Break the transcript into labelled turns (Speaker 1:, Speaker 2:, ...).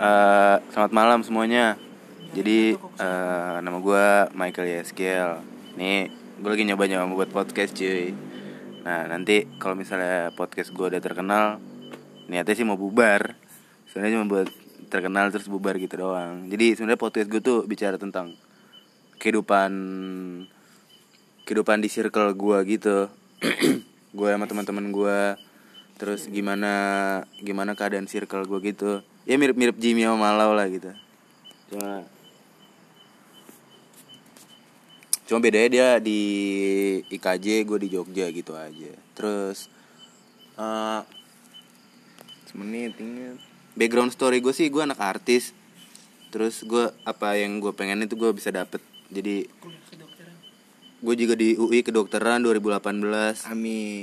Speaker 1: Eh, selamat malam semuanya. Jadi eh, nama gue Michael Yeskiel. Nih gue lagi nyoba nyoba buat podcast cuy. Nah nanti kalau misalnya podcast gue udah terkenal, niatnya sih mau bubar. Sebenarnya cuma buat terkenal terus bubar gitu doang. Jadi sebenarnya podcast gue tuh bicara tentang kehidupan kehidupan di circle gue gitu. gue sama teman-teman gue terus gimana gimana keadaan circle gue gitu? Ya mirip-mirip Jimmy sama Malau lah gitu. Cuma cuma bedanya dia di IKJ gue di Jogja gitu aja. Terus eh semenit inget background story gue sih gue anak artis. Terus gue apa yang gue pengen itu gue bisa dapet. Jadi gue juga di UI kedokteran 2018
Speaker 2: Amin.